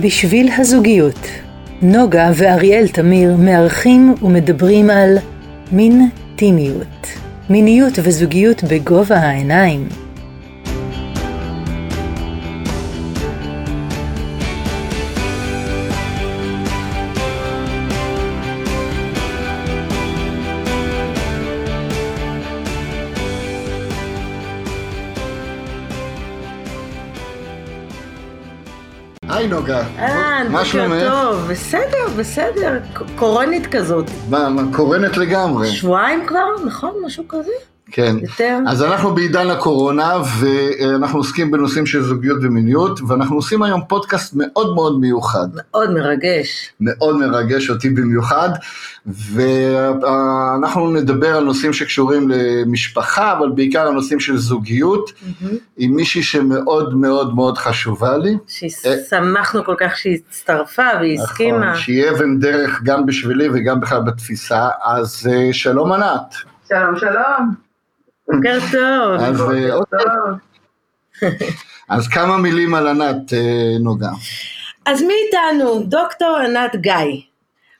בשביל הזוגיות, נוגה ואריאל תמיר מארחים ומדברים על מין טימיות, מיניות וזוגיות בגובה העיניים. היי נוגה, אהלן, מה בוקר שלומך? טוב, בסדר, בסדר, ק- קורונית כזאת. קורנת לגמרי. שבועיים כבר, נכון? משהו כזה? כן. יותר? אז אנחנו בעידן הקורונה, ואנחנו עוסקים בנושאים של זוגיות ומיניות, ואנחנו עושים היום פודקאסט מאוד מאוד מיוחד. מאוד מרגש. מאוד מרגש אותי במיוחד, ואנחנו נדבר על נושאים שקשורים למשפחה, אבל בעיקר על נושאים של זוגיות, עם מישהי שמאוד מאוד מאוד חשובה לי. ששמחנו כל כך שהיא הצטרפה והיא הסכימה. נכון, שהיא אבן דרך גם בשבילי וגם בכלל בתפיסה, אז אה, שלום ענת. שלום שלום. בוקר טוב. אז, אה, עוד-. אז כמה מילים על ענת, אה, נוגה. אז מי איתנו? דוקטור ענת גיא,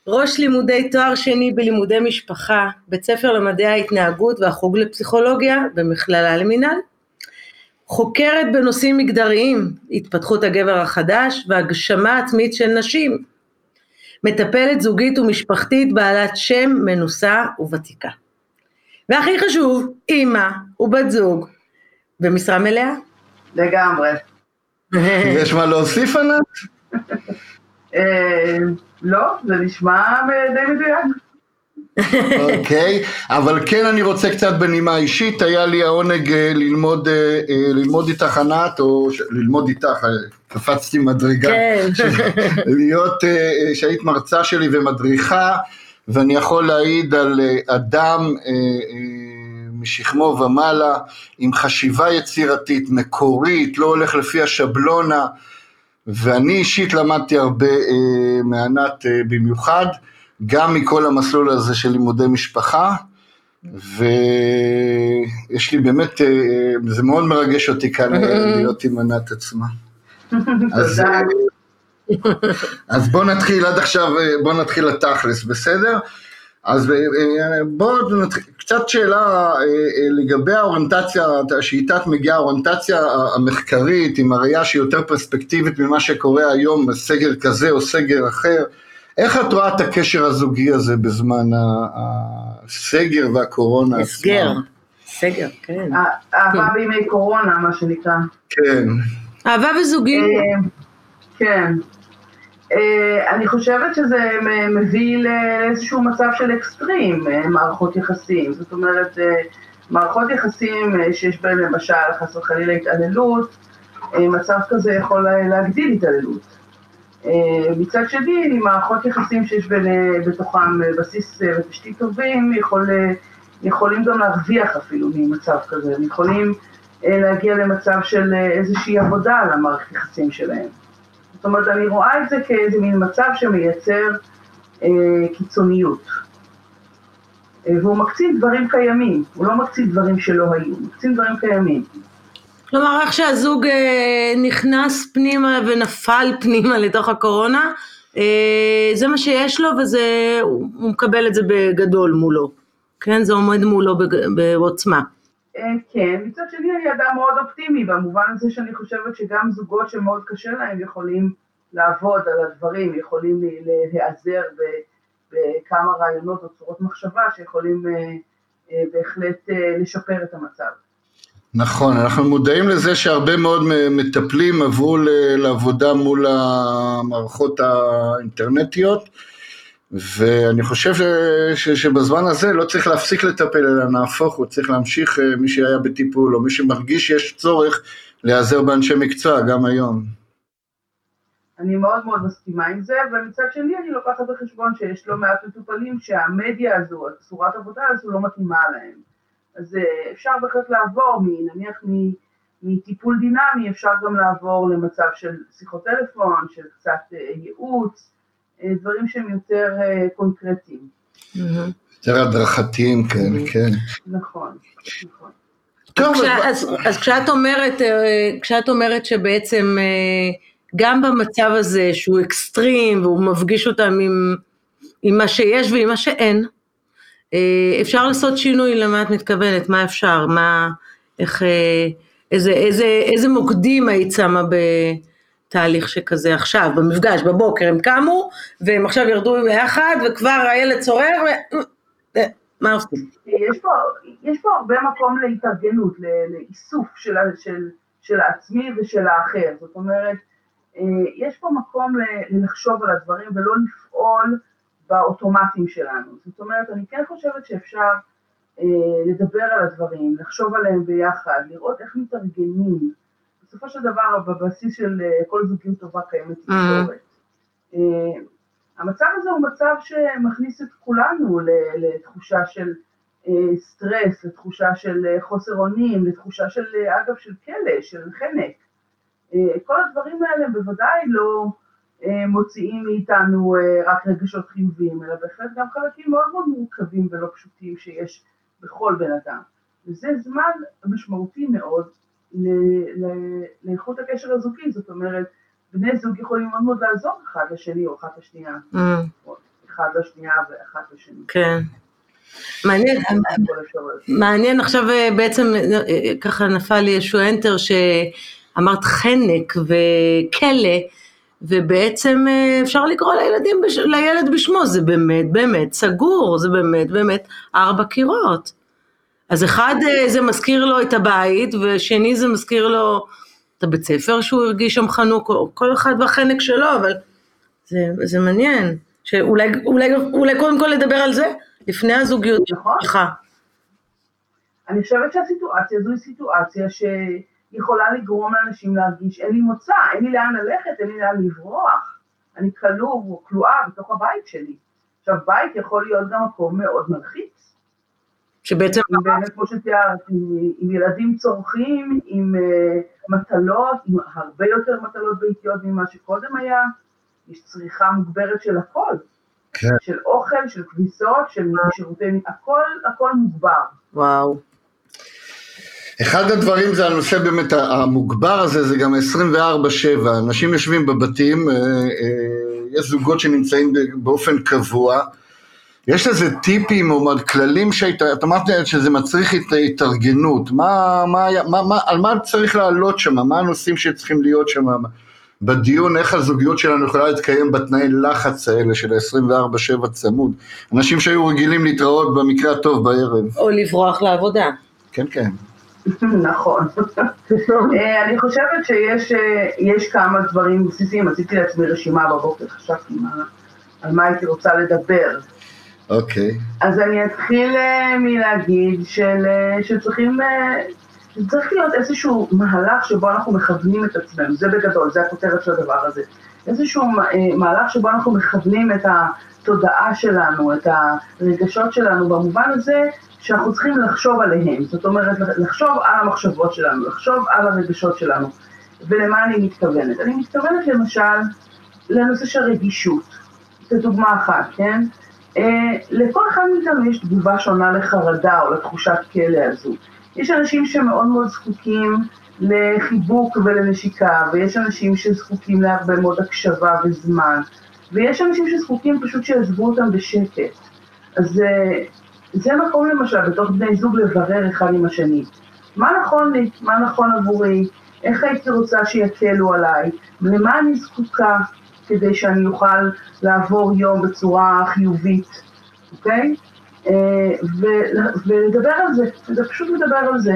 ראש לימודי תואר שני בלימודי משפחה, בית ספר למדעי ההתנהגות והחוג לפסיכולוגיה במכללה למינהל. חוקרת בנושאים מגדריים, התפתחות הגבר החדש והגשמה עצמית של נשים. מטפלת זוגית ומשפחתית בעלת שם מנוסה וותיקה. והכי חשוב, אימא ובת זוג במשרה מלאה. לגמרי. יש מה להוסיף ענת? אה, לא, זה נשמע די מדויק. אוקיי, אבל כן אני רוצה קצת בנימה אישית, היה לי העונג אה, ללמוד, אה, ללמוד איתך ענת, או ש- ללמוד איתך, קפצתי מדרגה. כן. להיות, שהיית מרצה שלי ומדריכה, ואני יכול להעיד על אה, אדם אה, אה, משכמו ומעלה, עם חשיבה יצירתית, מקורית, לא הולך לפי השבלונה, ואני אישית למדתי הרבה אה, מענת אה, במיוחד, גם מכל המסלול הזה של לימודי משפחה, ויש לי באמת, אה, זה מאוד מרגש אותי כאן להיות עם ענת עצמה. אז, תודה. אז בוא נתחיל עד עכשיו, בוא נתחיל לתכלס, בסדר? אז אה, אה, בואו נתחיל, קצת שאלה אה, לגבי האוריינטציה, שאיתה את מגיעה האוריינטציה המחקרית, עם הראייה שהיא יותר פרספקטיבית ממה שקורה היום, סגר כזה או סגר אחר, איך את רואה את הקשר הזוגי הזה בזמן הסגר והקורונה הסגר. סגר, כן. אה, אהבה בימי קורונה, מה שנקרא. כן, אהבה וזוגיות. כן. אה, אני חושבת שזה מביא לאיזשהו מצב של אקסטרים, אה, מערכות יחסים. זאת אומרת, אה, מערכות יחסים שיש בהן למשל חס וחלילה התעללות, מצב כזה יכול לה- להגדיל התעללות. מצד שני, מערכות יחסים שיש בין, בתוכם בסיס ותשתית טובים, יכול, יכולים גם להרוויח אפילו ממצב כזה, הם יכולים להגיע למצב של איזושהי עבודה על המערכת יחסים שלהם. זאת אומרת, אני רואה את זה כאיזה מין מצב שמייצר אה, קיצוניות. אה, והוא מקצין דברים קיימים, הוא לא מקצין דברים שלא היו, הוא מקצין דברים קיימים. כלומר, איך שהזוג אה, נכנס פנימה ונפל פנימה לתוך הקורונה, אה, זה מה שיש לו וזה, הוא הוא מקבל את זה בגדול מולו. כן, זה עומד מולו בג- בעוצמה. אה, כן, מצד שני אני אדם מאוד אופטימי, במובן הזה שאני חושבת שגם זוגות שמאוד קשה להם יכולים לעבוד על הדברים, יכולים להיעזר בכמה רעיונות או צורות מחשבה שיכולים אה, אה, בהחלט לשפר את המצב. נכון, אנחנו מודעים לזה שהרבה מאוד מטפלים עברו לעבודה מול המערכות האינטרנטיות, ואני חושב ש, ש, שבזמן הזה לא צריך להפסיק לטפל, אלא נהפוך, הוא צריך להמשיך, אה, מי שהיה בטיפול, או מי שמרגיש שיש צורך, להיעזר באנשי מקצוע, גם היום. אני מאוד מאוד מסכימה עם זה, ומצד שני אני לוקחת בחשבון שיש לא מעט מטופלים שהמדיה הזו, צורת העבודה הזו לא מתאימה להם. אז אה, אפשר בהחלט לעבור, נניח מטיפול דינמי, אפשר גם לעבור למצב של שיחות טלפון, של קצת אה, ייעוץ, דברים שהם יותר אה, קונקרטיים. יותר הדרכתיים כאלה, כן. נכון, נכון. טוב, כש, אז- כשאת אומרת, אה, כשאת אומרת שבעצם אה, גם במצב הזה שהוא אקסטרים והוא מפגיש אותם עם, עם מה שיש ועם מה שאין, אה, אפשר לעשות שינוי למה את מתכוונת, מה אפשר, מה, איך, אה, איזה, איזה, איזה מוקדים היית שמה בתהליך שכזה עכשיו, במפגש, בבוקר הם קמו והם עכשיו ירדו ביחד וכבר הילד צורר, ו... מה עושים? יש פה, יש פה הרבה מקום להתארגנות, לאיסוף של, של, של העצמי ושל האחר, זאת אומרת, אה, יש פה מקום לחשוב על הדברים ולא לפעול באוטומטים שלנו. זאת אומרת, אני כן חושבת שאפשר אה, לדבר על הדברים, לחשוב עליהם ביחד, לראות איך מתארגנים. בסופו של דבר, בבסיס של אה, כל זוגיות טובה קיימת תקשורת. Mm-hmm. המצב הזה הוא מצב שמכניס את כולנו לתחושה של סטרס, לתחושה של חוסר אונים, לתחושה של, אגב, של כלא, של חנק. כל הדברים האלה בוודאי לא מוציאים מאיתנו רק רגשות חיוביים, אלא בהחלט גם חלקים מאוד מאוד מורכבים ולא פשוטים שיש בכל בן אדם. וזה זמן משמעותי מאוד לאיכות הקשר הזוגי, זאת אומרת, בני זוג יכולים מאוד מאוד לעזור אחד לשני או אחת לשנייה, mm. או אחד לשנייה ואחת לשני. כן. מעניין, מעניין עכשיו אה, בעצם אה, אה, ככה נפל לי איזשהו אנטר שאמרת חנק וכלא ובעצם אפשר לקרוא לילדים, לילד בשמו, זה באמת באמת סגור, זה באמת באמת ארבע קירות. אז אחד זה מזכיר לו את הבית ושני זה מזכיר לו את הבית ספר שהוא הרגיש שם חנוק, כל אחד בחנק שלו, אבל זה, זה מעניין, שאולי אולי, אולי קודם כל לדבר על זה, לפני הזוגיות נכון. שלך. אני חושבת שהסיטואציה הזו היא סיטואציה שיכולה לגרום לאנשים להרגיש אין לי מוצא, אין לי לאן ללכת, אין לי לאן לברוח, אני כלוא או כלואה בתוך הבית שלי. עכשיו בית יכול להיות גם מקום מאוד מלחיץ. שבעצם... באמת, כמו שתיארת, עם, עם ילדים צורכים, עם uh, מטלות, עם הרבה יותר מטלות ביתיות ממה שקודם היה, יש צריכה מוגברת של הכל. כן. של אוכל, של כביסות, של שירותי... הכל, הכל מוגבר. וואו. אחד הדברים זה הנושא באמת המוגבר הזה, זה גם 24-7, אנשים יושבים בבתים, אה, אה, יש זוגות שנמצאים באופן קבוע, יש לזה טיפים או כללים שהיית, את אמרת שזה מצריך התארגנות, מה, מה, מה, מה, על מה צריך לעלות שם, מה הנושאים שצריכים להיות שם בדיון, איך הזוגיות שלנו יכולה להתקיים בתנאי לחץ האלה של ה-24-7 צמוד, אנשים שהיו רגילים להתראות במקרה הטוב בערב. או לברוח לעבודה. כן, כן. נכון. אה, אני חושבת שיש כמה דברים בסיסיים, עשיתי לעצמי רשימה בבוקר, חשבתי על מה הייתי רוצה לדבר. אוקיי. אז אני אתחיל uh, מלהגיד של, uh, שצריכים, uh, צריך להיות איזשהו מהלך שבו אנחנו מכוונים את עצמנו, זה בגדול, זה הכותרת של הדבר הזה. איזשהו מהלך שבו אנחנו מכוונים את התודעה שלנו, את הרגשות שלנו, במובן הזה שאנחנו צריכים לחשוב עליהם, זאת אומרת, לחשוב על המחשבות שלנו, לחשוב על הרגשות שלנו. ולמה אני מתכוונת? אני מתכוונת למשל לנושא של רגישות, זו דוגמה אחת, כן? אה, לכל אחד מאיתנו יש תגובה שונה לחרדה או לתחושת כלא הזו. יש אנשים שמאוד מאוד זקוקים לחיבוק ולנשיקה, ויש אנשים שזקוקים להרבה מאוד הקשבה וזמן, ויש אנשים שזקוקים פשוט שיעזבו אותם בשקט. אז אה, זה מקום למשל בתוך בני זוג לברר אחד עם השני. מה נכון לי? מה נכון עבורי? איך הייתי רוצה שיקלו עליי? למה אני זקוקה? כדי שאני אוכל לעבור יום בצורה חיובית, אוקיי? אה, ולדבר על זה, זה פשוט לדבר על זה.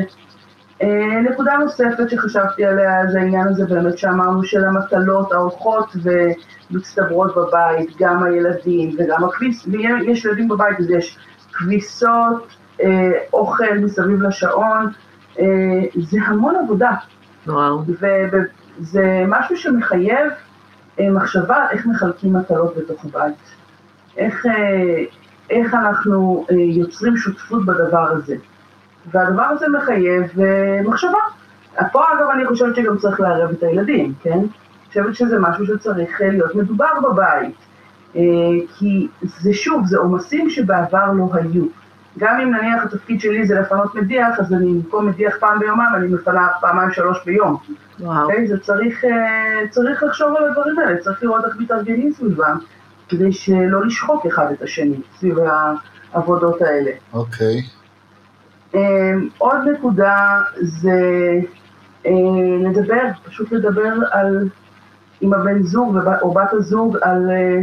אה, נקודה נוספת שחשבתי עליה זה העניין הזה באמת שאמרנו של המטלות ההולכות ומצטברות בבית, גם הילדים וגם הכביס, ויש ילדים בבית אז יש כביסות, אה, אוכל מסביב לשעון, זה המון עבודה. וואו. וזה משהו שמחייב מחשבה איך מחלקים מטלות בתוך הבית. איך, אה, איך אנחנו אה, יוצרים שותפות בדבר הזה. והדבר הזה מחייב מחשבה. פה אגב אני חושבת שגם צריך לערב את הילדים, כן? אני חושבת שזה משהו שצריך להיות מדובר בבית. כי זה שוב, זה עומסים שבעבר לא היו. גם אם נניח התפקיד שלי זה לפנות מדיח, אז אני במקום מדיח פעם ביומיים, אני מפנה פעמיים שלוש ביום. וואו. אוקיי? זה צריך, אה, צריך לחשוב על הדברים האלה, צריך לראות איך מתארגנים סביבם, כדי שלא לשחוק אחד את השני סביב העבודות האלה. אוקיי. אה, עוד נקודה זה אה, לדבר, פשוט לדבר על, עם הבן זוג או בת הזוג על אה,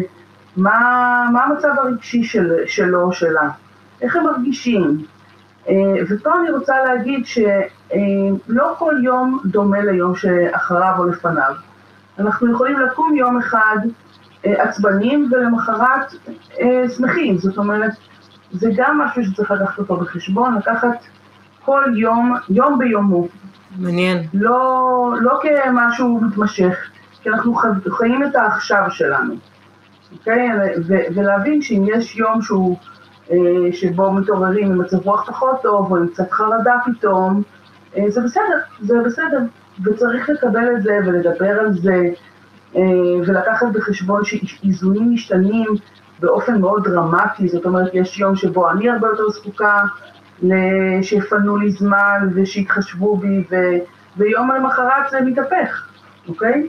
מה, מה המצב הרגשי של, שלו או שלה, איך הם מרגישים. אה, ופה אני רוצה להגיד שלא כל יום דומה ליום שאחריו או לפניו. אנחנו יכולים לקום יום אחד אה, עצבנים ולמחרת אה, שמחים, זאת אומרת, זה גם משהו שצריך לקחת אותו בחשבון, לקחת כל יום, יום ביומו, מעניין. לא, לא כמשהו מתמשך, כי אנחנו חי- חיים את העכשיו שלנו, אוקיי? ו- ולהבין שאם יש יום שהוא, אה, שבו מתעוררים עם מצב רוח פחות טוב, או עם קצת חרדה פתאום, אה, זה בסדר, זה בסדר, וצריך לקבל את זה ולדבר על זה, אה, ולקחת בחשבון שאיזונים משתנים באופן מאוד דרמטי, זאת אומרת, יש יום שבו אני הרבה יותר זקוקה שיפנו לי זמן ושיתחשבו בי, ו- ויום למחרת זה מתהפך, אוקיי?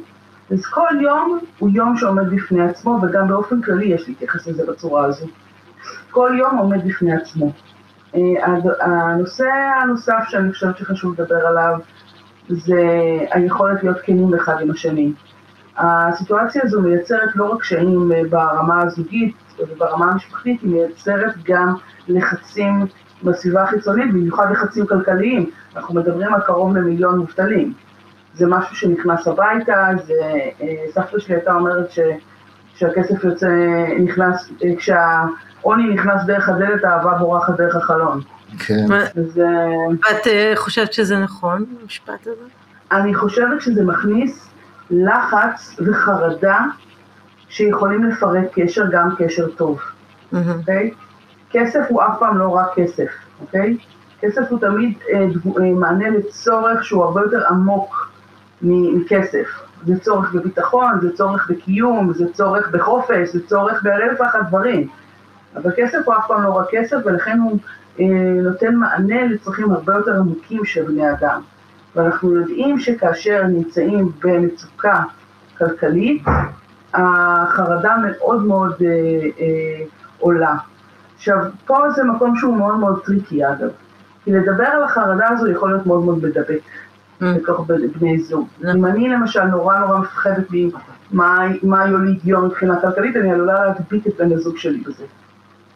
אז כל יום הוא יום שעומד בפני עצמו, וגם באופן כללי יש להתייחס לזה בצורה הזו. כל יום עומד בפני עצמו. אה, הנושא הנוסף שאני חושבת שחשוב לדבר עליו, זה היכולת להיות כנים אחד עם השני. הסיטואציה הזו מייצרת לא רק קשיים אה, ברמה הזוגית וברמה המשפחתית, היא מייצרת גם לחצים בסביבה החיצונית, במיוחד לחצים כלכליים. אנחנו מדברים על קרוב למיליון מובטלים. זה משהו שנכנס הביתה, זה, אה, סבתא שלי הייתה אומרת ש, שהכסף יוצא, נכנס, אה, כשהעוני נכנס דרך הדלת, האהבה בורחת דרך החלון. כן. אז אה, חושבת שזה נכון, המשפט הזה? אני חושבת שזה מכניס לחץ וחרדה שיכולים לפרק קשר, גם קשר טוב. אוקיי? כסף הוא אף פעם לא רק כסף, אוקיי? כסף הוא תמיד אה, אה, מענה לצורך שהוא הרבה יותר עמוק מ- מכסף. זה צורך בביטחון, זה צורך בקיום, זה צורך בחופש, זה צורך באלף ואחת דברים. אבל כסף הוא אף פעם לא רק כסף, ולכן הוא אה, נותן מענה לצרכים הרבה יותר עמוקים של בני אדם. ואנחנו יודעים שכאשר נמצאים במצוקה כלכלית, החרדה מאוד מאוד אה, אה, עולה. עכשיו, פה זה מקום שהוא מאוד מאוד tricky אגב, כי לדבר על החרדה הזו יכול להיות מאוד מאוד מדבק בתוך ב- בני זוג. נכון. אם אני למשל נורא נורא מפחדת ממה מה יוליד יום מבחינה כלכלית, אני עלולה להדביק את בן הזוג שלי בזה.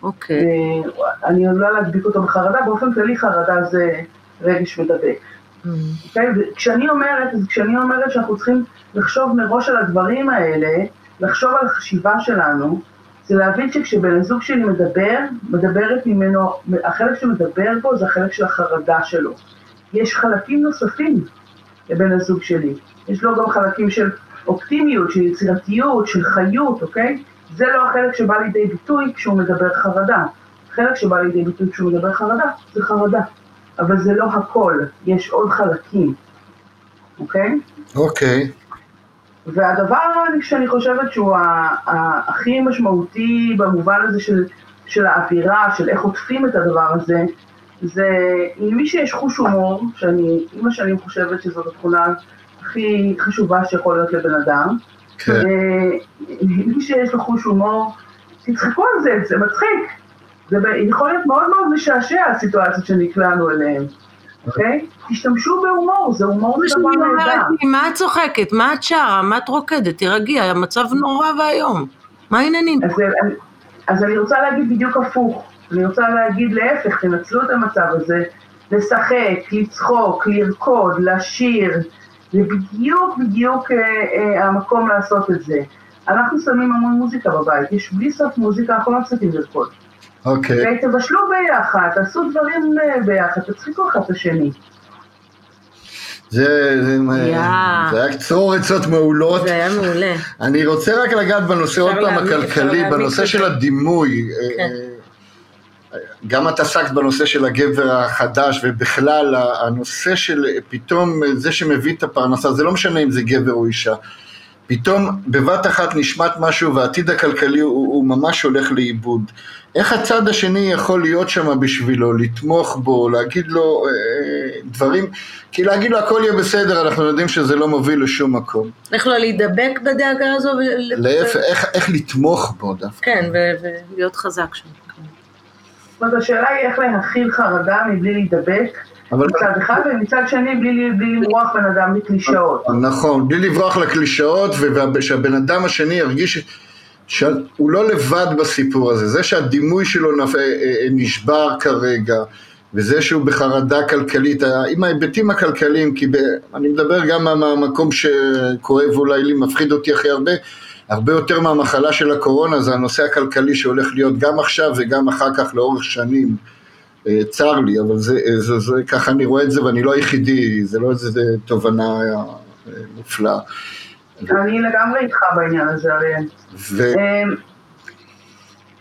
אוקיי. אני עלולה להדביק אותו בחרדה, באופן כללי חרדה זה רגש מדבק. מהמם. אוקיי? וכשאני אומרת, אז כשאני אומרת שאנחנו צריכים לחשוב מראש על הדברים האלה, לחשוב על החשיבה שלנו, זה להבין שכשבן הזוג שלי מדבר, מדברת ממנו, החלק שמדבר בו זה החלק של החרדה שלו. יש חלקים נוספים לבן הזוג שלי. יש לו גם חלקים של אופטימיות, של יצירתיות, של חיות, אוקיי? זה לא החלק שבא לידי ביטוי כשהוא מדבר חרדה. החלק שבא לידי ביטוי כשהוא מדבר חרדה, זה חרדה. אבל זה לא הכל, יש עוד חלקים, אוקיי? אוקיי. והדבר אני- שאני חושבת שהוא הכי משמעותי במובן הזה של, של האווירה, של איך עוטפים את הדבר הזה, זה למי שיש חוש הומור, שאני עם השנים חושבת שזאת התכונה הכי חשובה שיכול להיות לבן אדם, כן. אה, מי שיש לו חוש הומור, תצחקו על זה, זה מצחיק. זה יכול להיות מאוד מאוד משעשע הסיטואציות שנקלענו אליהן, אוקיי? תשתמשו בהומור, זה הומור זה דבר נהדר. מה את צוחקת? מה את שרה? מה את רוקדת? תירגעי, המצב נורא ואיום. מה העניינים? אז אני רוצה להגיד בדיוק הפוך. אני רוצה להגיד להפך, תנצלו את המצב הזה, לשחק, לצחוק, לרקוד, לשיר, זה בדיוק בדיוק אה, אה, המקום לעשות את זה. אנחנו שמים המון מוזיקה בבית, יש בלי סוף מוזיקה, אנחנו לא מפסיקים לרקוד. אוקיי. תבשלו ביחד, תעשו דברים אה, ביחד, תצחיקו אחד את השני. זה, זה, יא. זה היה צרור עצות מעולות. זה היה מעולה. אני רוצה רק לגעת בנושא עוד פעם הכלכלי, בנושא של. הדימוי. כן. גם את עסקת בנושא של הגבר החדש, ובכלל הנושא של פתאום זה שמביא את הפרנסה, זה לא משנה אם זה גבר או אישה. פתאום בבת אחת נשמט משהו והעתיד הכלכלי הוא, הוא ממש הולך לאיבוד. איך הצד השני יכול להיות שם בשבילו, לתמוך בו, להגיד לו אה, דברים, כי להגיד לו הכל יהיה בסדר, אנחנו יודעים שזה לא מוביל לשום מקום. איך לא להידבק בדאגה הזו? להפך, איך, איך לתמוך בו דווקא. כן, ולהיות חזק שם. זאת אומרת, השאלה היא איך להכיל חרדה מבלי להידבק. אבל... מצד אחד, ומצד שני בלי, בלי למרוח בן אדם לקלישאות. נכון, בלי לברוח לקלישאות, ושהבן אדם השני ירגיש שהוא לא לבד בסיפור הזה, זה שהדימוי שלו נפ... אה, אה, נשבר כרגע, וזה שהוא בחרדה כלכלית, עם ההיבטים הכלכליים, כי ב... אני מדבר גם מהמקום שכואב אולי לי, מפחיד אותי הכי הרבה, הרבה יותר מהמחלה של הקורונה, זה הנושא הכלכלי שהולך להיות גם עכשיו וגם אחר כך לאורך שנים. אה, צר לי, אבל זה, זה, זה, ככה אני רואה את זה ואני לא היחידי, זה לא איזה תובנה מופלאה. אני לגמרי איתך בעניין הזה, אריאל. ו... אמ,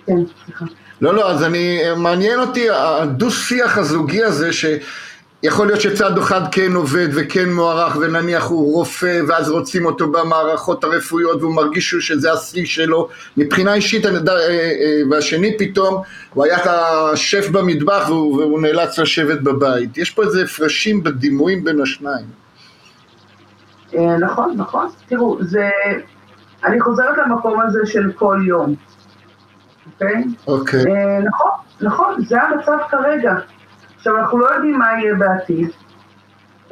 כן, סליחה. לא, לא, אז אני, מעניין אותי הדו-שיח הזוגי הזה, שיכול להיות שצד אחד כן עובד וכן מוערך, ונניח הוא רופא, ואז רוצים אותו במערכות הרפואיות, והוא מרגיש שזה השיא שלו, מבחינה אישית, אה, אה, והשני פתאום, הוא היה השף במטבח, והוא נאלץ לשבת בבית. יש פה איזה הפרשים בדימויים בין השניים. אה, נכון, נכון. תראו, זה... אני חוזרת למקום הזה של כל יום, אוקיי? אוקיי. אה, נכון, נכון, זה המצב כרגע. עכשיו, אנחנו לא יודעים מה יהיה בעתיד.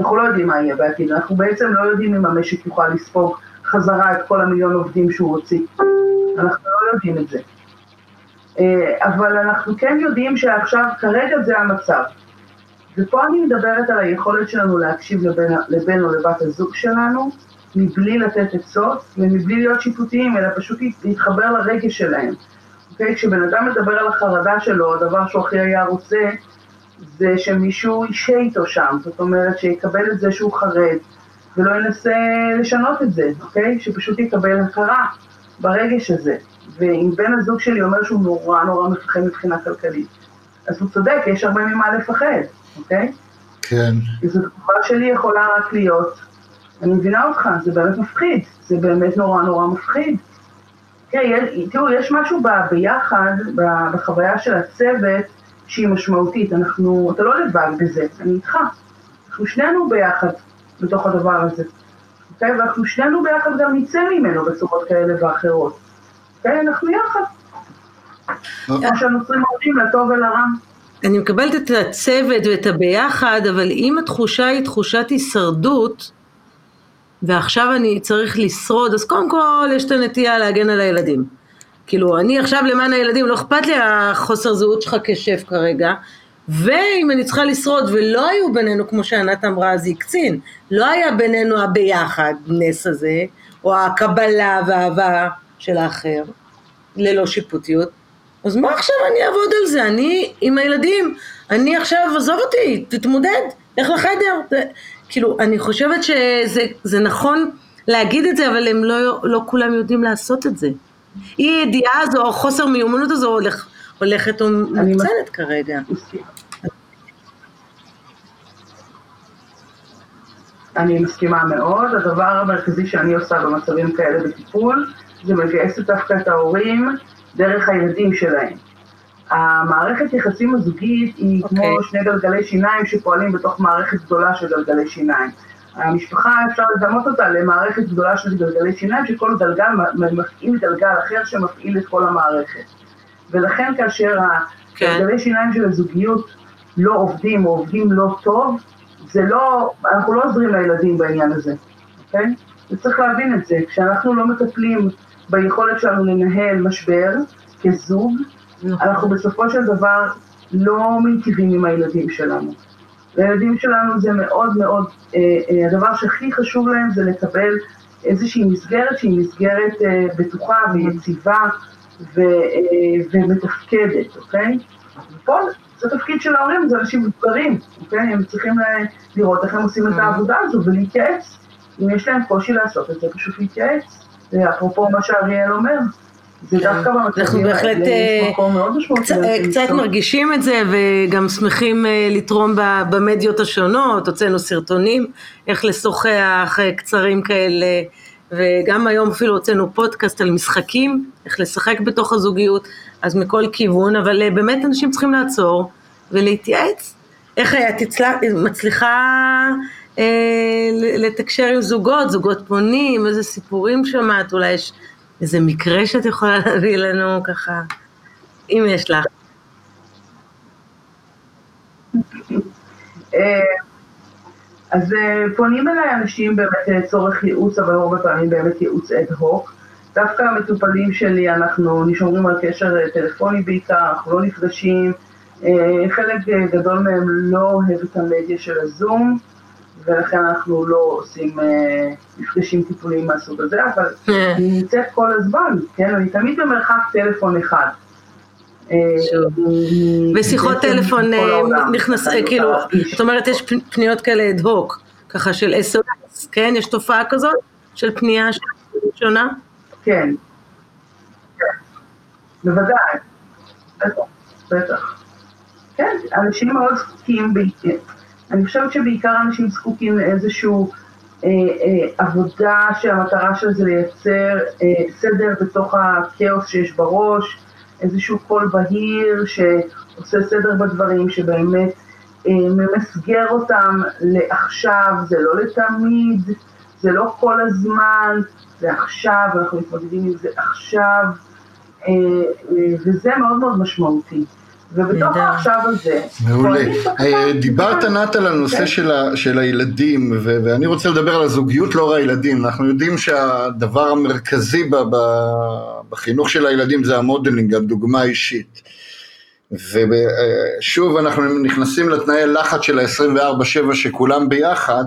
אנחנו לא יודעים מה יהיה בעתיד. אנחנו בעצם לא יודעים אם המשק יוכל לספוג חזרה את כל המיליון עובדים שהוא הוציא. אנחנו לא יודעים את זה. אה, אבל אנחנו כן יודעים שעכשיו, כרגע זה המצב. ופה אני מדברת על היכולת שלנו להקשיב לבן, לבן או לבת הזוג שלנו, מבלי לתת עצות ומבלי להיות שיפוטיים, אלא פשוט להתחבר לרגש שלהם. אוקיי? כשבן אדם מדבר על החרדה שלו, הדבר שהוא הכי היה רוצה, זה שמישהו ישהה איתו שם, זאת אומרת שיקבל את זה שהוא חרד, ולא ינסה לשנות את זה, אוקיי? שפשוט יקבל הכרה ברגש הזה. ואם בן הזוג שלי אומר שהוא נורא נורא מפחד מבחינה כלכלית, אז הוא צודק, יש הרבה ממה לפחד. אוקיי? כן. זו תגובה שלי יכולה רק להיות, אני מבינה אותך, זה באמת מפחיד, זה באמת נורא נורא מפחיד. תראו, יש משהו ביחד, בחוויה של הצוות, שהיא משמעותית. אנחנו, אתה לא לבד בזה, אני איתך. אנחנו שנינו ביחד בתוך הדבר הזה. אוקיי? ואנחנו שנינו ביחד גם נצא ממנו בצורות כאלה ואחרות. אוקיי? אנחנו יחד. כמו שהנוצרים אומרים, לטוב ולרע. אני מקבלת את הצוות ואת הביחד, אבל אם התחושה היא תחושת הישרדות, ועכשיו אני צריך לשרוד, אז קודם כל יש את הנטייה להגן על הילדים. כאילו, אני עכשיו למען הילדים, לא אכפת לי החוסר זהות שלך כשף כרגע, ואם אני צריכה לשרוד, ולא היו בינינו, כמו שענת אמרה, אז היא קצין, לא היה בינינו הביחד, נס הזה, או הקבלה והאהבה של האחר, ללא שיפוטיות, אז מה עכשיו אני אעבוד על זה? אני עם הילדים, אני עכשיו, עזוב אותי, תתמודד, לך לחדר. כאילו, אני חושבת שזה נכון להגיד את זה, אבל הם לא, לא כולם יודעים לעשות את זה. אי הידיעה הזו, או חוסר מיומנות הזו הולך, הולכת ומוקצנת כרגע. אני מסכימה מאוד. הדבר המרכזי שאני עושה במצבים כאלה בטיפול, זה מגייס דווקא את ההורים דרך הילדים שלהם. המערכת יחסים הזוגית היא okay. כמו אוקיי. שני גלגלי שיניים שפועלים בתוך מערכת גדולה של גלגלי שיניים. המשפחה, אפשר לדמות אותה למערכת גדולה של גלגלי שיניים, שכל גלגל מפעיל גלגל אחר שמפעיל את כל המערכת. ולכן כאשר כן. הגלגלי שיניים של הזוגיות לא עובדים או עובדים לא טוב, זה לא, אנחנו לא עוזרים לילדים בעניין הזה, אוקיי? וצריך להבין את זה. כשאנחנו לא מטפלים ביכולת שלנו לנהל משבר כזוג, נכון. אנחנו בסופו של דבר לא מיטיבים עם הילדים שלנו. לילדים שלנו זה מאוד מאוד, אה, אה, הדבר שהכי חשוב להם זה לקבל איזושהי מסגרת שהיא מסגרת אה, בטוחה ויציבה ו, ומתפקדת, אוקיי? ופה זה תפקיד של ההורים, זה אנשים מבוגרים, אוקיי? הם צריכים לראות איך הם עושים את העבודה הזו ולהתייעץ. אם יש להם קושי לעשות את זה, פשוט להתייעץ. אפרופו מה שאריאל אומר, כן. אנחנו בהחלט אה, קצת מרגישים את זה וגם שמחים אה, לתרום במדיות השונות, הוצאנו סרטונים איך לשוחח אה, קצרים כאלה וגם היום אפילו הוצאנו פודקאסט על משחקים, איך לשחק בתוך הזוגיות, אז מכל כיוון, אבל אה, באמת אנשים צריכים לעצור ולהתייעץ. איך את מצליחה אה, לתקשר עם זוגות, זוגות פונים, איזה סיפורים שמעת, אולי יש איזה מקרה שאת יכולה להביא לנו ככה, אם יש לך. אה, אז אה, פונים אליי אנשים באמת לצורך ייעוץ, אבל הרבה פעמים באמת ייעוץ אד הוק. דווקא המטופלים שלי, אנחנו נשמרים על קשר טלפוני בעיקר, אנחנו לא נפגשים. חלק גדול מהם לא אוהב את המדיה של הזום. ולכן אנחנו לא עושים אה, מפגשים טיפוליים מהסוג הזה, אבל אה. אני נמצאת כל הזמן, כן? אני תמיד במרחק טלפון אחד. אה, ושיחות טלפון נכנס, כאילו, זאת אומרת יש פניות כאלה אד הוק, ככה של SOS, כן? יש תופעה כזאת של פנייה שונה? כן, בוודאי, בטח, בטח. כן, אנשים מאוד זקוקים אני חושבת שבעיקר אנשים זקוקים לאיזושהי אה, אה, עבודה שהמטרה של זה לייצר אה, סדר בתוך הכאוס שיש בראש, איזשהו קול בהיר שעושה סדר בדברים, שבאמת אה, ממסגר אותם לעכשיו, זה לא לתמיד, זה לא כל הזמן, זה עכשיו, אנחנו מתמודדים עם זה עכשיו, אה, אה, וזה מאוד מאוד משמעותי. ובתוך העכשיו הזה... מעולה. אה, דיברת נת על הנושא כן. של, ה, של הילדים, ו, ואני רוצה לדבר על הזוגיות לאור הילדים. אנחנו יודעים שהדבר המרכזי ב, ב, בחינוך של הילדים זה המודלינג, הדוגמה האישית. ושוב אנחנו נכנסים לתנאי לחץ של ה-24-7 שכולם ביחד,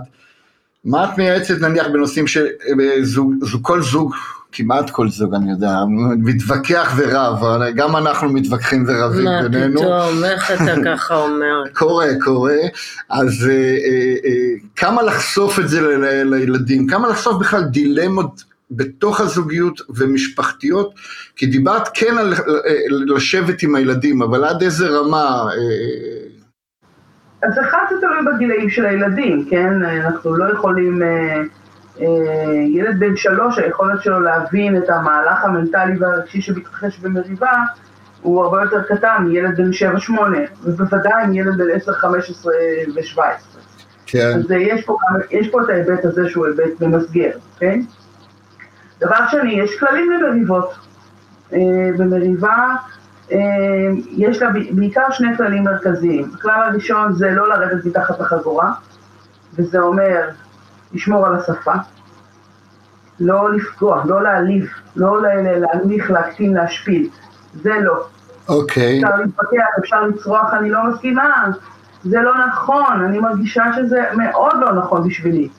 מה את מייעצת נניח בנושאים שכל זוג כמעט כל זוג, אני יודע, מתווכח ורב, גם אנחנו מתווכחים ורבים בינינו. מה פתאום, איך אתה ככה אומר? קורה, קורה. אז אה, אה, אה, כמה לחשוף את זה ל- לילדים, כמה לחשוף בכלל דילמות בתוך הזוגיות ומשפחתיות, כי דיברת כן על לשבת עם הילדים, אבל עד איזה רמה... אז אחד זה תלוי בגילאים של הילדים, כן? אנחנו לא יכולים... אה, ילד בן שלוש, היכולת שלו להבין את המהלך המנטלי והרגשי שמתרחש במריבה, הוא הרבה יותר קטן מילד בן שבע שמונה, ובוודאי מילד בן עשר, חמש עשרה ושבע עשרה. כן. אז יש פה, יש פה את ההיבט הזה שהוא היבט ממסגר, כן? דבר שני, יש כללים למריבות. אה, במריבה אה, יש לה בעיקר שני כללים מרכזיים. הכלל הראשון זה לא לרדת מתחת לחגורה, וזה אומר לשמור על השפה, לא לפגוע, לא להעליב, לא להנמיך, להקטין, להשפיל, זה לא. אוקיי. Okay. אפשר להתווכח, אפשר לצרוח, אני לא מסכימה, זה לא נכון, אני מרגישה שזה מאוד לא נכון בשבילי.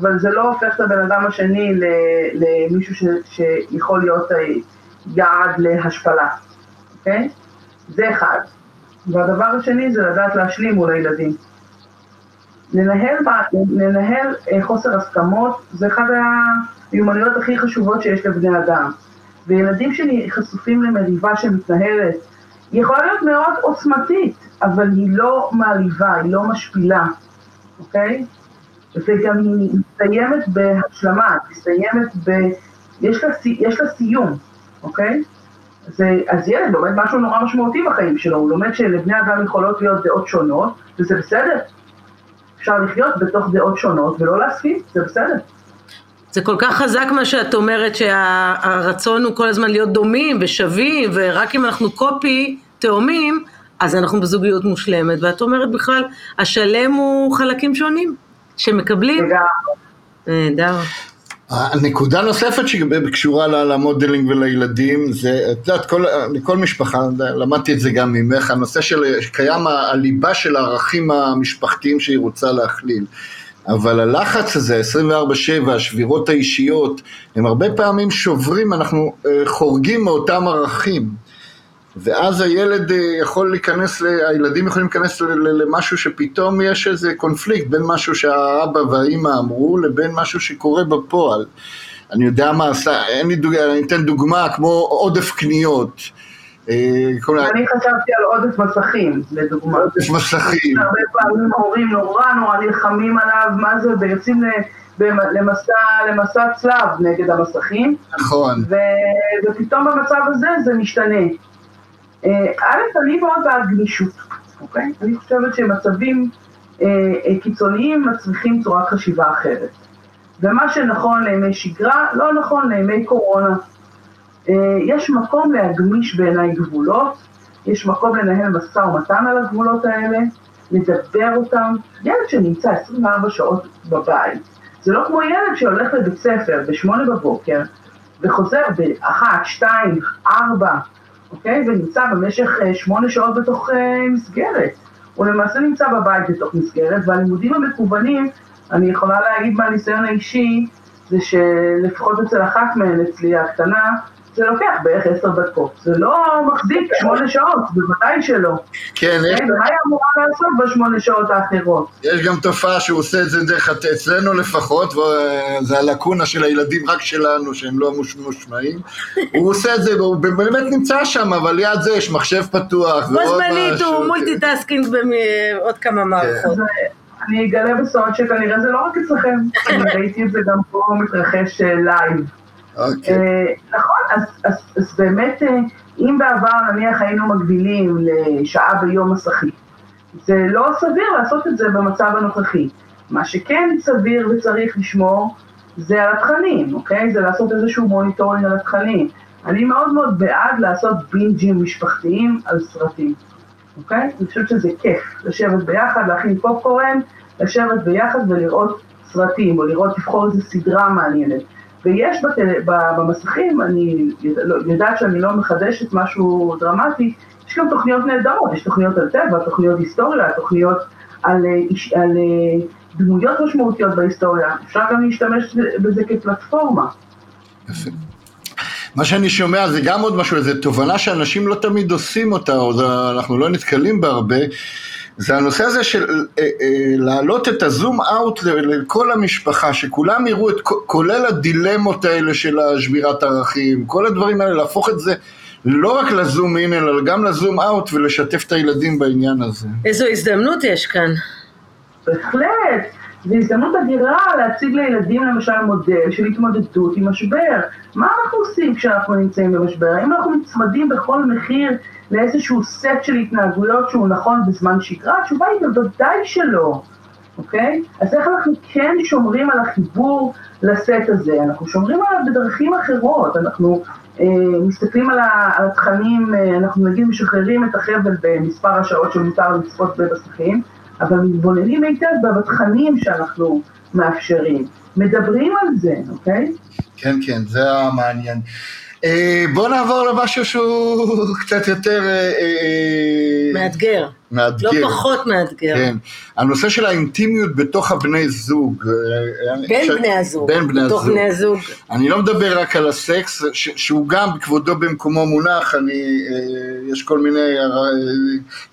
אבל זה לא הופך את הבן אדם השני למישהו ש, שיכול להיות אה, יעד להשפלה, אוקיי? Okay? זה אחד. והדבר השני זה לדעת להשלים מול הילדים. לנהל, לנהל אה, חוסר הסכמות זה אחת המיומנויות הכי חשובות שיש לבני אדם. וילדים שחשופים למריבה שמתנהלת, היא יכולה להיות מאוד עוצמתית, אבל היא לא מעליבה, היא לא משפילה, אוקיי? וגם היא מסתיימת בהשלמה, מסתיימת ב... יש לה, יש לה סיום, אוקיי? זה, אז ילד לומד משהו נורא משמעותי בחיים שלו, הוא לומד שלבני אדם יכולות להיות דעות שונות, וזה בסדר, אפשר לחיות בתוך דעות שונות ולא להסכים, זה בסדר. זה כל כך חזק מה שאת אומרת שהרצון הוא כל הזמן להיות דומים ושווים ורק אם אנחנו קופי תאומים אז אנחנו בזוגיות מושלמת ואת אומרת בכלל השלם הוא חלקים שונים שמקבלים. נהדר. הנקודה נוספת שקשורה למודלינג ולילדים זה, את יודעת, כל, כל משפחה, למדתי את זה גם ממך, הנושא של, קיים הליבה של הערכים המשפחתיים שהיא רוצה להכליל. אבל הלחץ הזה, 24-7, השבירות האישיות, הם הרבה פעמים שוברים, אנחנו אה, חורגים מאותם ערכים. ואז הילד אה, יכול להיכנס, הילדים יכולים להיכנס למשהו שפתאום יש איזה קונפליקט בין משהו שהאבא והאימא אמרו לבין משהו שקורה בפועל. אני יודע מה עשה, אין לי דוגמה, אני אתן דוגמה כמו עודף קניות. אה, אני חשבתי על עודף מסכים, לדוגמה. עודף מסכים. הרבה פעמים הורים נורא נורא נלחמים עליו, מה זה, ויוצאים למסע, למסע צלב נגד המסכים. נכון. ופתאום במצב הזה זה משתנה. אה, א', אני מאוד בעד גמישות, אוקיי? אני חושבת שמצבים אה, אה, קיצוניים מצריכים צורת חשיבה אחרת. ומה שנכון לימי שגרה, לא נכון לימי קורונה. יש מקום להגמיש בעיניי גבולות, יש מקום לנהל משא ומתן על הגבולות האלה, לדבר אותם. ילד שנמצא 24 שעות בבית, זה לא כמו ילד שהולך לבית ספר בשמונה בבוקר וחוזר באחת, שתיים, ארבע, אוקיי? ונמצא במשך אה, שמונה שעות בתוך אה, מסגרת. הוא למעשה נמצא בבית בתוך מסגרת, והלימודים המקוונים, אני יכולה להגיד מהניסיון האישי, זה שלפחות אצל אחת מהן, אצלי הקטנה, זה לוקח בערך עשר דקות. זה לא מחזיק שמונה שעות, בוודאי שלא. כן, יש... ומה היא אמורה לעשות בשמונה שעות האחרות? יש גם תופעה שהוא עושה את זה דרך, אצלנו לפחות, וזה הלקונה של הילדים רק שלנו, שהם לא ממושמעים. הוא עושה את זה, הוא באמת נמצא שם, אבל ליד זה יש מחשב פתוח. בו זמנית הוא multitasking בעוד כמה מערכות. אני אגלה בסוד שכנראה זה לא רק אצלכם, אני ראיתי את זה גם פה מתרחש live. אוקיי. אה, נכון, אז, באמת, אה, אם בעבר נניח היינו מגבילים לשעה ביום מסכי, זה לא סביר לעשות את זה במצב הנוכחי. מה שכן סביר וצריך לשמור זה על התכנים, אוקיי? זה לעשות איזשהו monitoring על התכנים. אני מאוד מאוד בעד לעשות בינג'ים משפחתיים על סרטים, אוקיי? אני חושבת שזה כיף, לשבת ביחד, להכין פופקורן, לשבת ביחד ולראות סרטים, או לראות, לבחור איזה סדרה מעניינת. ויש בטל... במסכים, אני לא, יודעת שאני לא מחדשת משהו דרמטי, יש גם תוכניות נהדרות, יש תוכניות על טבע, תוכניות היסטוריה, תוכניות על, אה, על אה, דמויות משמעותיות בהיסטוריה, אפשר גם להשתמש בזה כפלטפורמה. יפה. מה שאני שומע זה גם עוד משהו, איזו תובנה שאנשים לא תמיד עושים אותה, או אנחנו לא נתקלים בה הרבה, זה הנושא הזה של אה, אה, להעלות את הזום אאוט לכל המשפחה, שכולם יראו את כולל הדילמות האלה של השבירת ערכים, כל הדברים האלה, להפוך את זה לא רק לזום אין, אלא גם לזום אאוט ולשתף את הילדים בעניין הזה. איזו הזדמנות יש כאן. בהחלט. זו הזדמנות אדירה להציג לילדים למשל מודל של התמודדות עם משבר. מה אנחנו עושים כשאנחנו נמצאים במשבר? האם אנחנו נצמדים בכל מחיר לאיזשהו סט של התנהגויות שהוא נכון בזמן שגרה? התשובה היא בוודאי שלא, אוקיי? אז איך אנחנו כן שומרים על החיבור לסט הזה? אנחנו שומרים עליו בדרכים אחרות, אנחנו אה, מסתכלים על, התכנים, אה, אנחנו נגיד משחררים את החבל במספר השעות שמותר לצפות במסכים, אבל מתבוננים היטב בתכנים שאנחנו מאפשרים. מדברים על זה, אוקיי? כן, כן, זה המעניין. אה, בוא נעבור למשהו שהוא קצת יותר... אה, אה, מאתגר. מאתגר. לא פחות מאתגר. כן. הנושא של האינטימיות בתוך הבני זוג. בין ש... בני הזוג. בין בני בתוך הזוג. בני הזוג. אני לא מדבר רק על הסקס, ש... שהוא גם כבודו במקומו מונח, אני, יש כל מיני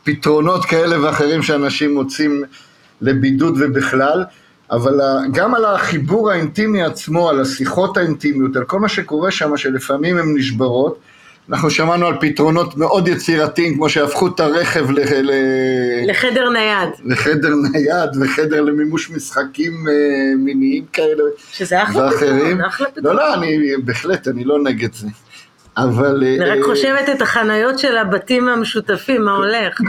פתרונות כאלה ואחרים שאנשים מוצאים לבידוד ובכלל. אבל גם על החיבור האינטימי עצמו, על השיחות האינטימיות, על כל מה שקורה שם, שלפעמים הן נשברות. אנחנו שמענו על פתרונות מאוד יצירתיים, כמו שהפכו את הרכב ל... לחדר נייד. לחדר נייד וחדר למימוש משחקים אה, מיניים כאלה. שזה אחלה פתרון, אחלה פתרון. לא, לא, אני בהחלט, אני לא נגד זה. אבל... אני רק אה, חושבת את החניות של הבתים המשותפים, מה הולך?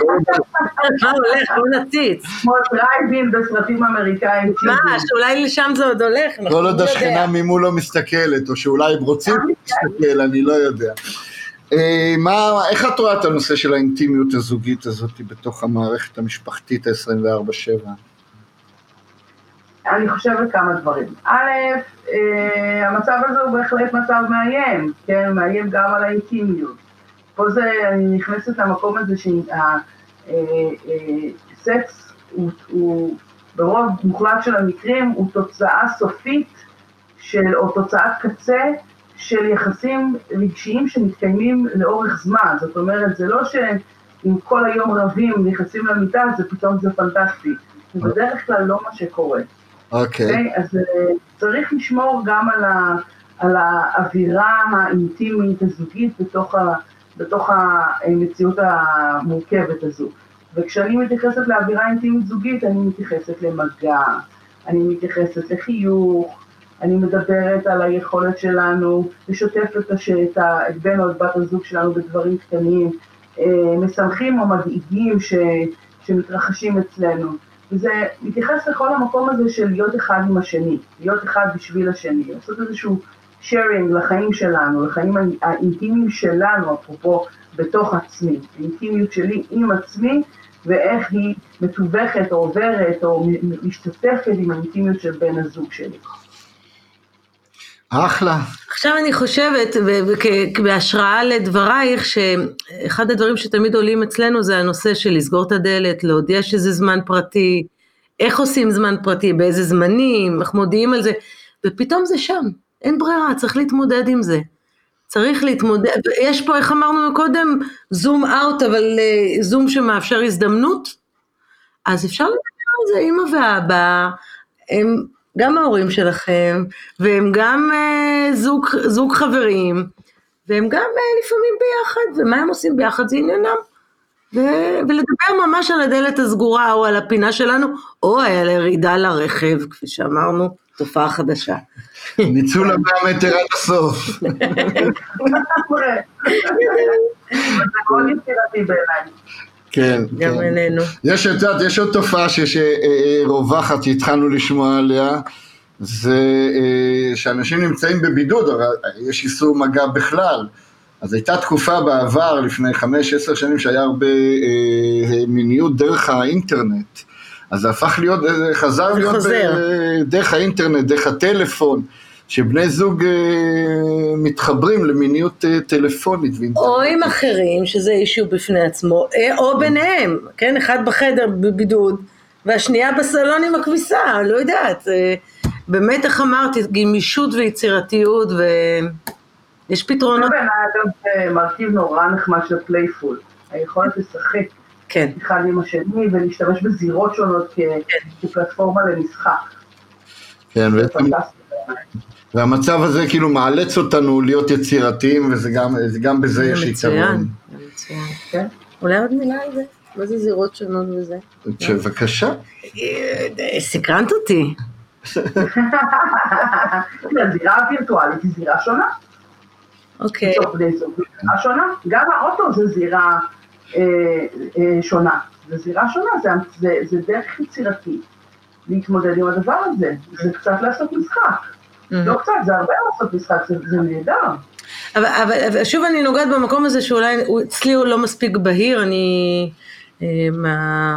מה הולך? בוא נציץ. כמו דרייבין בסרטים אמריקאים. מה, שאולי לשם זה עוד הולך, כל עוד השכנה ממול לא מסתכלת, או שאולי הם רוצים להסתכל, אני לא יודע. אה, מה, איך את רואה את הנושא של האינטימיות הזוגית הזאת בתוך המערכת המשפחתית ה-24/7? אני חושבת כמה דברים. א', אה, המצב הזה הוא בהחלט מצב מאיים, כן, מאיים גם על האינטימיות. פה זה, אני נכנסת למקום הזה שהסקס אה, אה, הוא, הוא ברוב מוחלט של המקרים הוא תוצאה סופית של, או תוצאת קצה של יחסים רגשיים שמתקיימים לאורך זמן. זאת אומרת, זה לא שאם כל היום רבים נכנסים למיטה, זה פתאום זה פנטסטי. זה בדרך כלל לא מה שקורה. אוקיי. Okay. אוקיי? Okay, אז צריך לשמור גם על, ה, על האווירה האינטימית הזוגית בתוך, ה, בתוך המציאות המורכבת הזו. וכשאני מתייחסת לאווירה אינטימית זוגית, אני מתייחסת למגע, אני מתייחסת לחיוך, אני מדברת על היכולת שלנו לשתף את, הש... את, ה... את בן או את בת הזוג שלנו בדברים קטנים, אה, משמחים או מדאיגים ש... שמתרחשים אצלנו. וזה מתייחס לכל המקום הזה של להיות אחד עם השני, להיות אחד בשביל השני, לעשות איזשהו sharing לחיים שלנו, לחיים האינטימיים שלנו, אפרופו בתוך עצמי, האינטימיות שלי עם עצמי, ואיך היא מתווכת או עוברת או משתתפת עם האינטימיות של בן הזוג שלי. אחלה. עכשיו אני חושבת, בהשראה לדברייך, שאחד הדברים שתמיד עולים אצלנו זה הנושא של לסגור את הדלת, להודיע שזה זמן פרטי, איך עושים זמן פרטי, באיזה זמנים, איך מודיעים על זה, ופתאום זה שם, אין ברירה, צריך להתמודד עם זה. צריך להתמודד, יש פה, איך אמרנו קודם, זום אאוט, אבל זום שמאפשר הזדמנות, אז אפשר לדבר על זה, אמא ואבא, הם גם ההורים שלכם, והם גם uh, זוג, זוג חברים, והם גם uh, לפעמים ביחד, ומה הם עושים ביחד זה עניינם. ו- ולדבר ממש על הדלת הסגורה, או על הפינה שלנו, או על הירידה לרכב, כפי שאמרנו, תופעה חדשה. ניצול המאה מטר עד הסוף. זה מאוד יצירתי בעיניי. כן, גם כן. אלינו. יש, את יודעת, יש עוד תופעה שרווחת, שהתחלנו לשמוע עליה, זה אה, שאנשים נמצאים בבידוד, הרי יש איסור מגע בכלל. אז הייתה תקופה בעבר, לפני חמש, עשר שנים, שהיה הרבה אה, מיניות דרך האינטרנט. אז זה הפך להיות, חזר להיות חיזור. אה, דרך האינטרנט, דרך הטלפון, שבני זוג אה, מתחברים למיניות אה, טלפונית. או עם אחרים, שזה issue בפני עצמו, אה, או ביניהם, כן, אחד בחדר בבידוד, והשנייה בסלון עם הכביסה, לא יודעת, אה, באמת, איך אמרתי, גמישות ויצירתיות, ויש לזה פתרונות, אה, מרכיב נורא נחמד של playful, היכולת לשחק כן, אחד עם השני ולהשתמש בזירות שונות כ- כפלטפורמה למשחק. כן, זה בעצם. והמצב הזה כאילו מאלץ אותנו להיות יצירתיים, וזה גם, זה גם בזה זה יש מצוין, יתרון. זה מצוין. כן? אולי עוד מילה על זה? מה זה זירות שונות וזה? בבקשה. אה, סקרנת אותי. הזירה הווירטואלית היא זירה שונה. אוקיי, זירה שונה. גם האוטו זה זירה אה, אה, שונה. זו זירה שונה, זה, זה, זה דרך יצירתית להתמודד עם הדבר הזה. זה קצת לעשות משחק. לא קצת, זה הרבה לעשות משחק, זה, נהדר. אבל, אבל, שוב אני נוגעת במקום הזה שאולי אצלי הוא לא מספיק בהיר, אני אה, מה,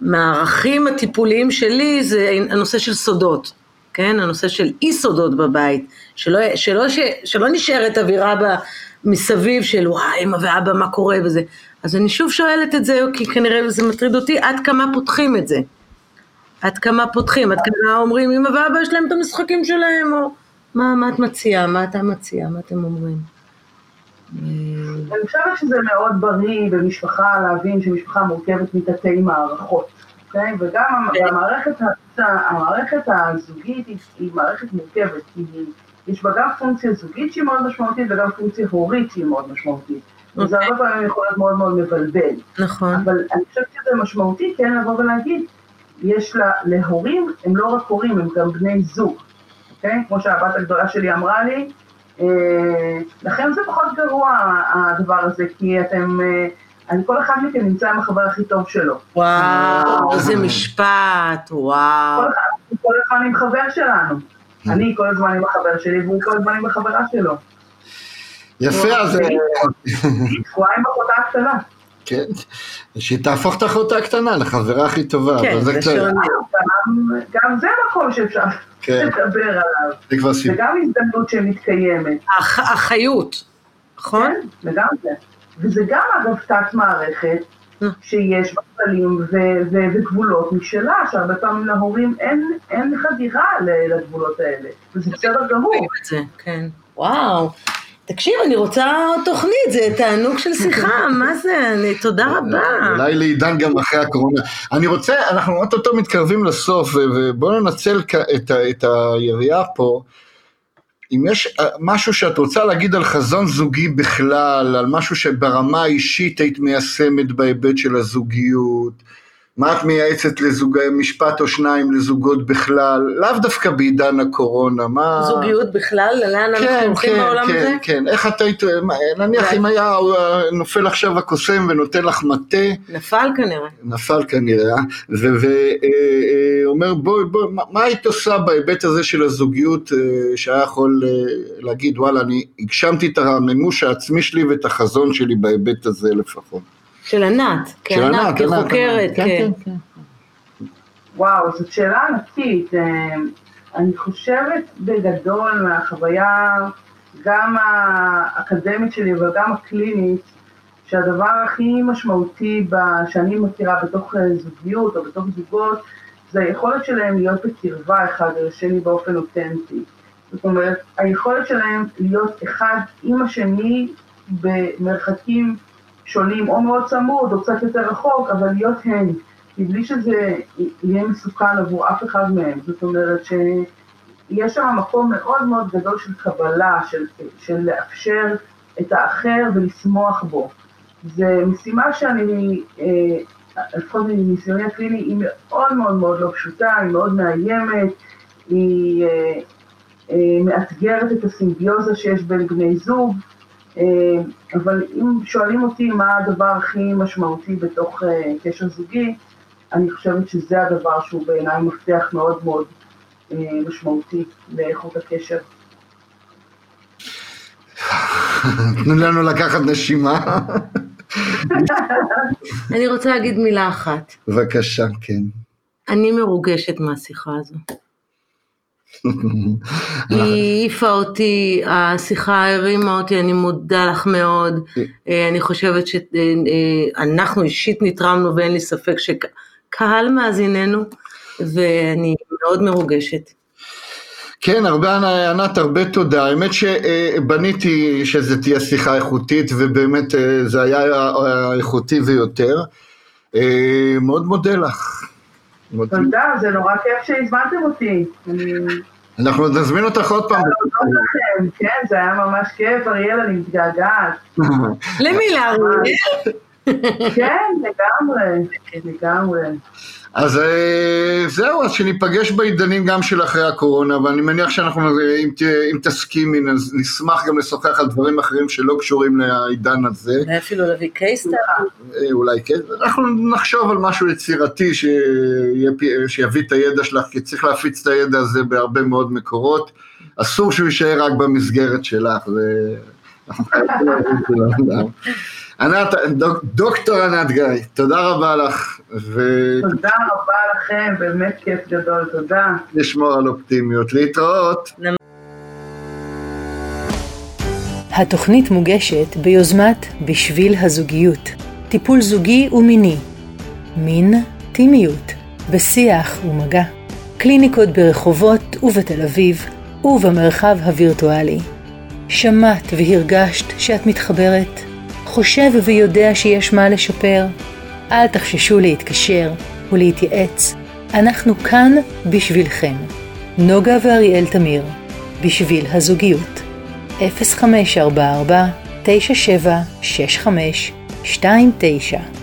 מהערכים הטיפוליים שלי זה הנושא של סודות, כן? הנושא של אי סודות בבית, שלא, שלא, ש, שלא נשארת אווירה ב, מסביב של וואי אמא ואבא מה קורה וזה, אז אני שוב שואלת את זה כי כנראה זה מטריד אותי, עד כמה פותחים את זה? עד כמה פותחים, עד כמה אומרים אמא ואבא יש להם את המשחקים שלהם, או מה, מה את מציעה, מה אתה מציע, מה אתם אומרים? אני חושבת שזה מאוד בריא במשפחה להבין שמשפחה מורכבת מתתי מערכות, אוקיי? וגם כן. המערכת, המערכת הזוגית היא, מערכת מורכבת, כי היא, יש בה גם פונקציה זוגית שהיא מאוד משמעותית וגם פונקציה הורית שהיא מאוד משמעותית. וזה אוקיי. הרבה פעמים יכול להיות מאוד מאוד מבלבל. נכון, אבל אני חושבת שזה משמעותי כן לבוא ולהגיד, יש לה, להורים, הם לא רק הורים, הם גם בני זוג, אוקיי? כמו שהבת הגדולה שלי אמרה לי, אה, לכם זה פחות גרוע הדבר הזה, כי אתם, אה, אני, כל אחד מכם נמצא עם החבר הכי טוב שלו. וואו, איזה משפט, וואו, כל אחד, כל הזמן עם חבר שלנו. אני כל הזמן עם החבר שלי והוא כל הזמן עם החברה שלו. יפה, אז אה, היא תקועה עם אחותה הקטנה. כן, שהיא תהפוך את אחותה הקטנה לחברה הכי טובה. כן, זה קצת- שעון. גם, גם זה מקום שאפשר כן. לדבר עליו. זה כבר סיפור. וגם הזדמנות שמתקיימת. הח- החיות, נכון? כן, לגמרי. וזה גם אגב תת מערכת אה. שיש בה כללים ו- ו- וגבולות משלה, שהרבה פעמים להורים אין, אין חדירה לגבולות האלה. וזה בסדר גמור. זה, כן, וואו. תקשיב, אני רוצה תוכנית, זה תענוג של שיחה, מה זה, אני, תודה רבה. אולי לעידן גם אחרי הקורונה. אני רוצה, אנחנו אוטוטו מתקרבים לסוף, ובואו ננצל את, את היריעה פה. אם יש אה, משהו שאת רוצה להגיד על חזון זוגי בכלל, על משהו שברמה האישית היית מיישמת בהיבט של הזוגיות, מה את מייעצת לזוג, משפט או שניים לזוגות בכלל, לאו דווקא בעידן הקורונה, מה... זוגיות בכלל, לאן אנחנו כן, הולכים כן, בעולם כן, הזה? כן, איך את היית, נניח אם היה אה, נופל עכשיו הקוסם ונותן לך מטה, נפל כנראה. נפל כנראה, ואומר בואי, בואי, מה- מה היית עושה בהיבט הזה של הזוגיות, אה, שהיה יכול אה, להגיד וואלה, אני הגשמתי את המימוש העצמי שלי ואת החזון שלי בהיבט הזה לפחות. של ענת, של כענת, ענת, ענת, כחוקרת, ענת, כן. כן. וואו, זאת שאלה ענקית. אה, אני חושבת בגדול מהחוויה, גם האקדמית שלי אבל גם הקלינית, שהדבר הכי משמעותי שאני מכירה בתוך אה, זוגיות או בתוך זוגות, זה היכולת שלהם להיות בקרבה אחד לשני באופן אותנטי. זאת אומרת, היכולת שלהם להיות אחד עם השני במרחקים שונים, או מאוד צמוד, או קצת יותר רחוק, אבל להיות הם, מבלי שזה יהיה מסוכן עבור אף אחד מהם. זאת אומרת שיש שם מקום מאוד מאוד גדול של קבלה, של, של לאפשר את האחר ולשמוח בו. זו משימה שאני, אה, לפחות מניסיוני הקליני, היא מאוד מאוד מאוד לא פשוטה, היא מאוד מאיימת, היא אה, אה, מאתגרת את הסימביוזה שיש בין בני זוג, אבל אם שואלים אותי מה הדבר הכי משמעותי בתוך אה, קשר זוגי, אני חושבת שזה הדבר שהוא בעיניי מפתח מאוד מאוד אה, משמעותי לאיכות הקשר. תנו לנו לקחת נשימה, אני רוצה להגיד מילה אחת. בבקשה, כן. אני מרוגשת מהשיחה הזו. היא העיפה אותי, השיחה הרימה אותי, אני מודה לך מאוד. אה, אני חושבת שאנחנו אישית נתרמנו ואין לי ספק שקהל מאזיננו, ואני מאוד מרוגשת. כן, הרבה, ענת, הרבה תודה. האמת שבניתי שזה תהיה שיחה איכותית, ובאמת אה, זה היה איכותי ויותר. אה, מאוד מודה לך. תודה, זה נורא כיף שהזמנתם אותי. אנחנו עוד נזמין אותך עוד פעם. לכם, כן, זה היה ממש כיף, אריאל, אני מתגעגעת. למי לאריאל? כן, לגמרי, לגמרי. אז אה, זהו, אז שניפגש בעידנים גם של אחרי הקורונה, ואני מניח שאנחנו, אם, ת- אם תסכימי, נשמח גם לשוחח על דברים אחרים שלא קשורים לעידן הזה. ואפילו להביא קייסטר. אה, אולי כן, אנחנו נחשוב על משהו יצירתי שיביא את הידע שלך, כי צריך להפיץ את הידע הזה בהרבה מאוד מקורות. אסור שהוא יישאר רק במסגרת שלך. זה... ענת, דוק- דוקטור ענת גיא, תודה רבה לך, תודה רבה לכם, באמת כיף גדול, תודה. ונשמור על אופטימיות. להתראות. התוכנית מוגשת ביוזמת בשביל הזוגיות, טיפול זוגי ומיני, מין, טימיות, בשיח ומגע, קליניקות ברחובות ובתל אביב ובמרחב הווירטואלי. שמעת והרגשת שאת מתחברת? חושב ויודע שיש מה לשפר? אל תחששו להתקשר ולהתייעץ, אנחנו כאן בשבילכם. נוגה ואריאל תמיר, בשביל הזוגיות. 0544 9765 29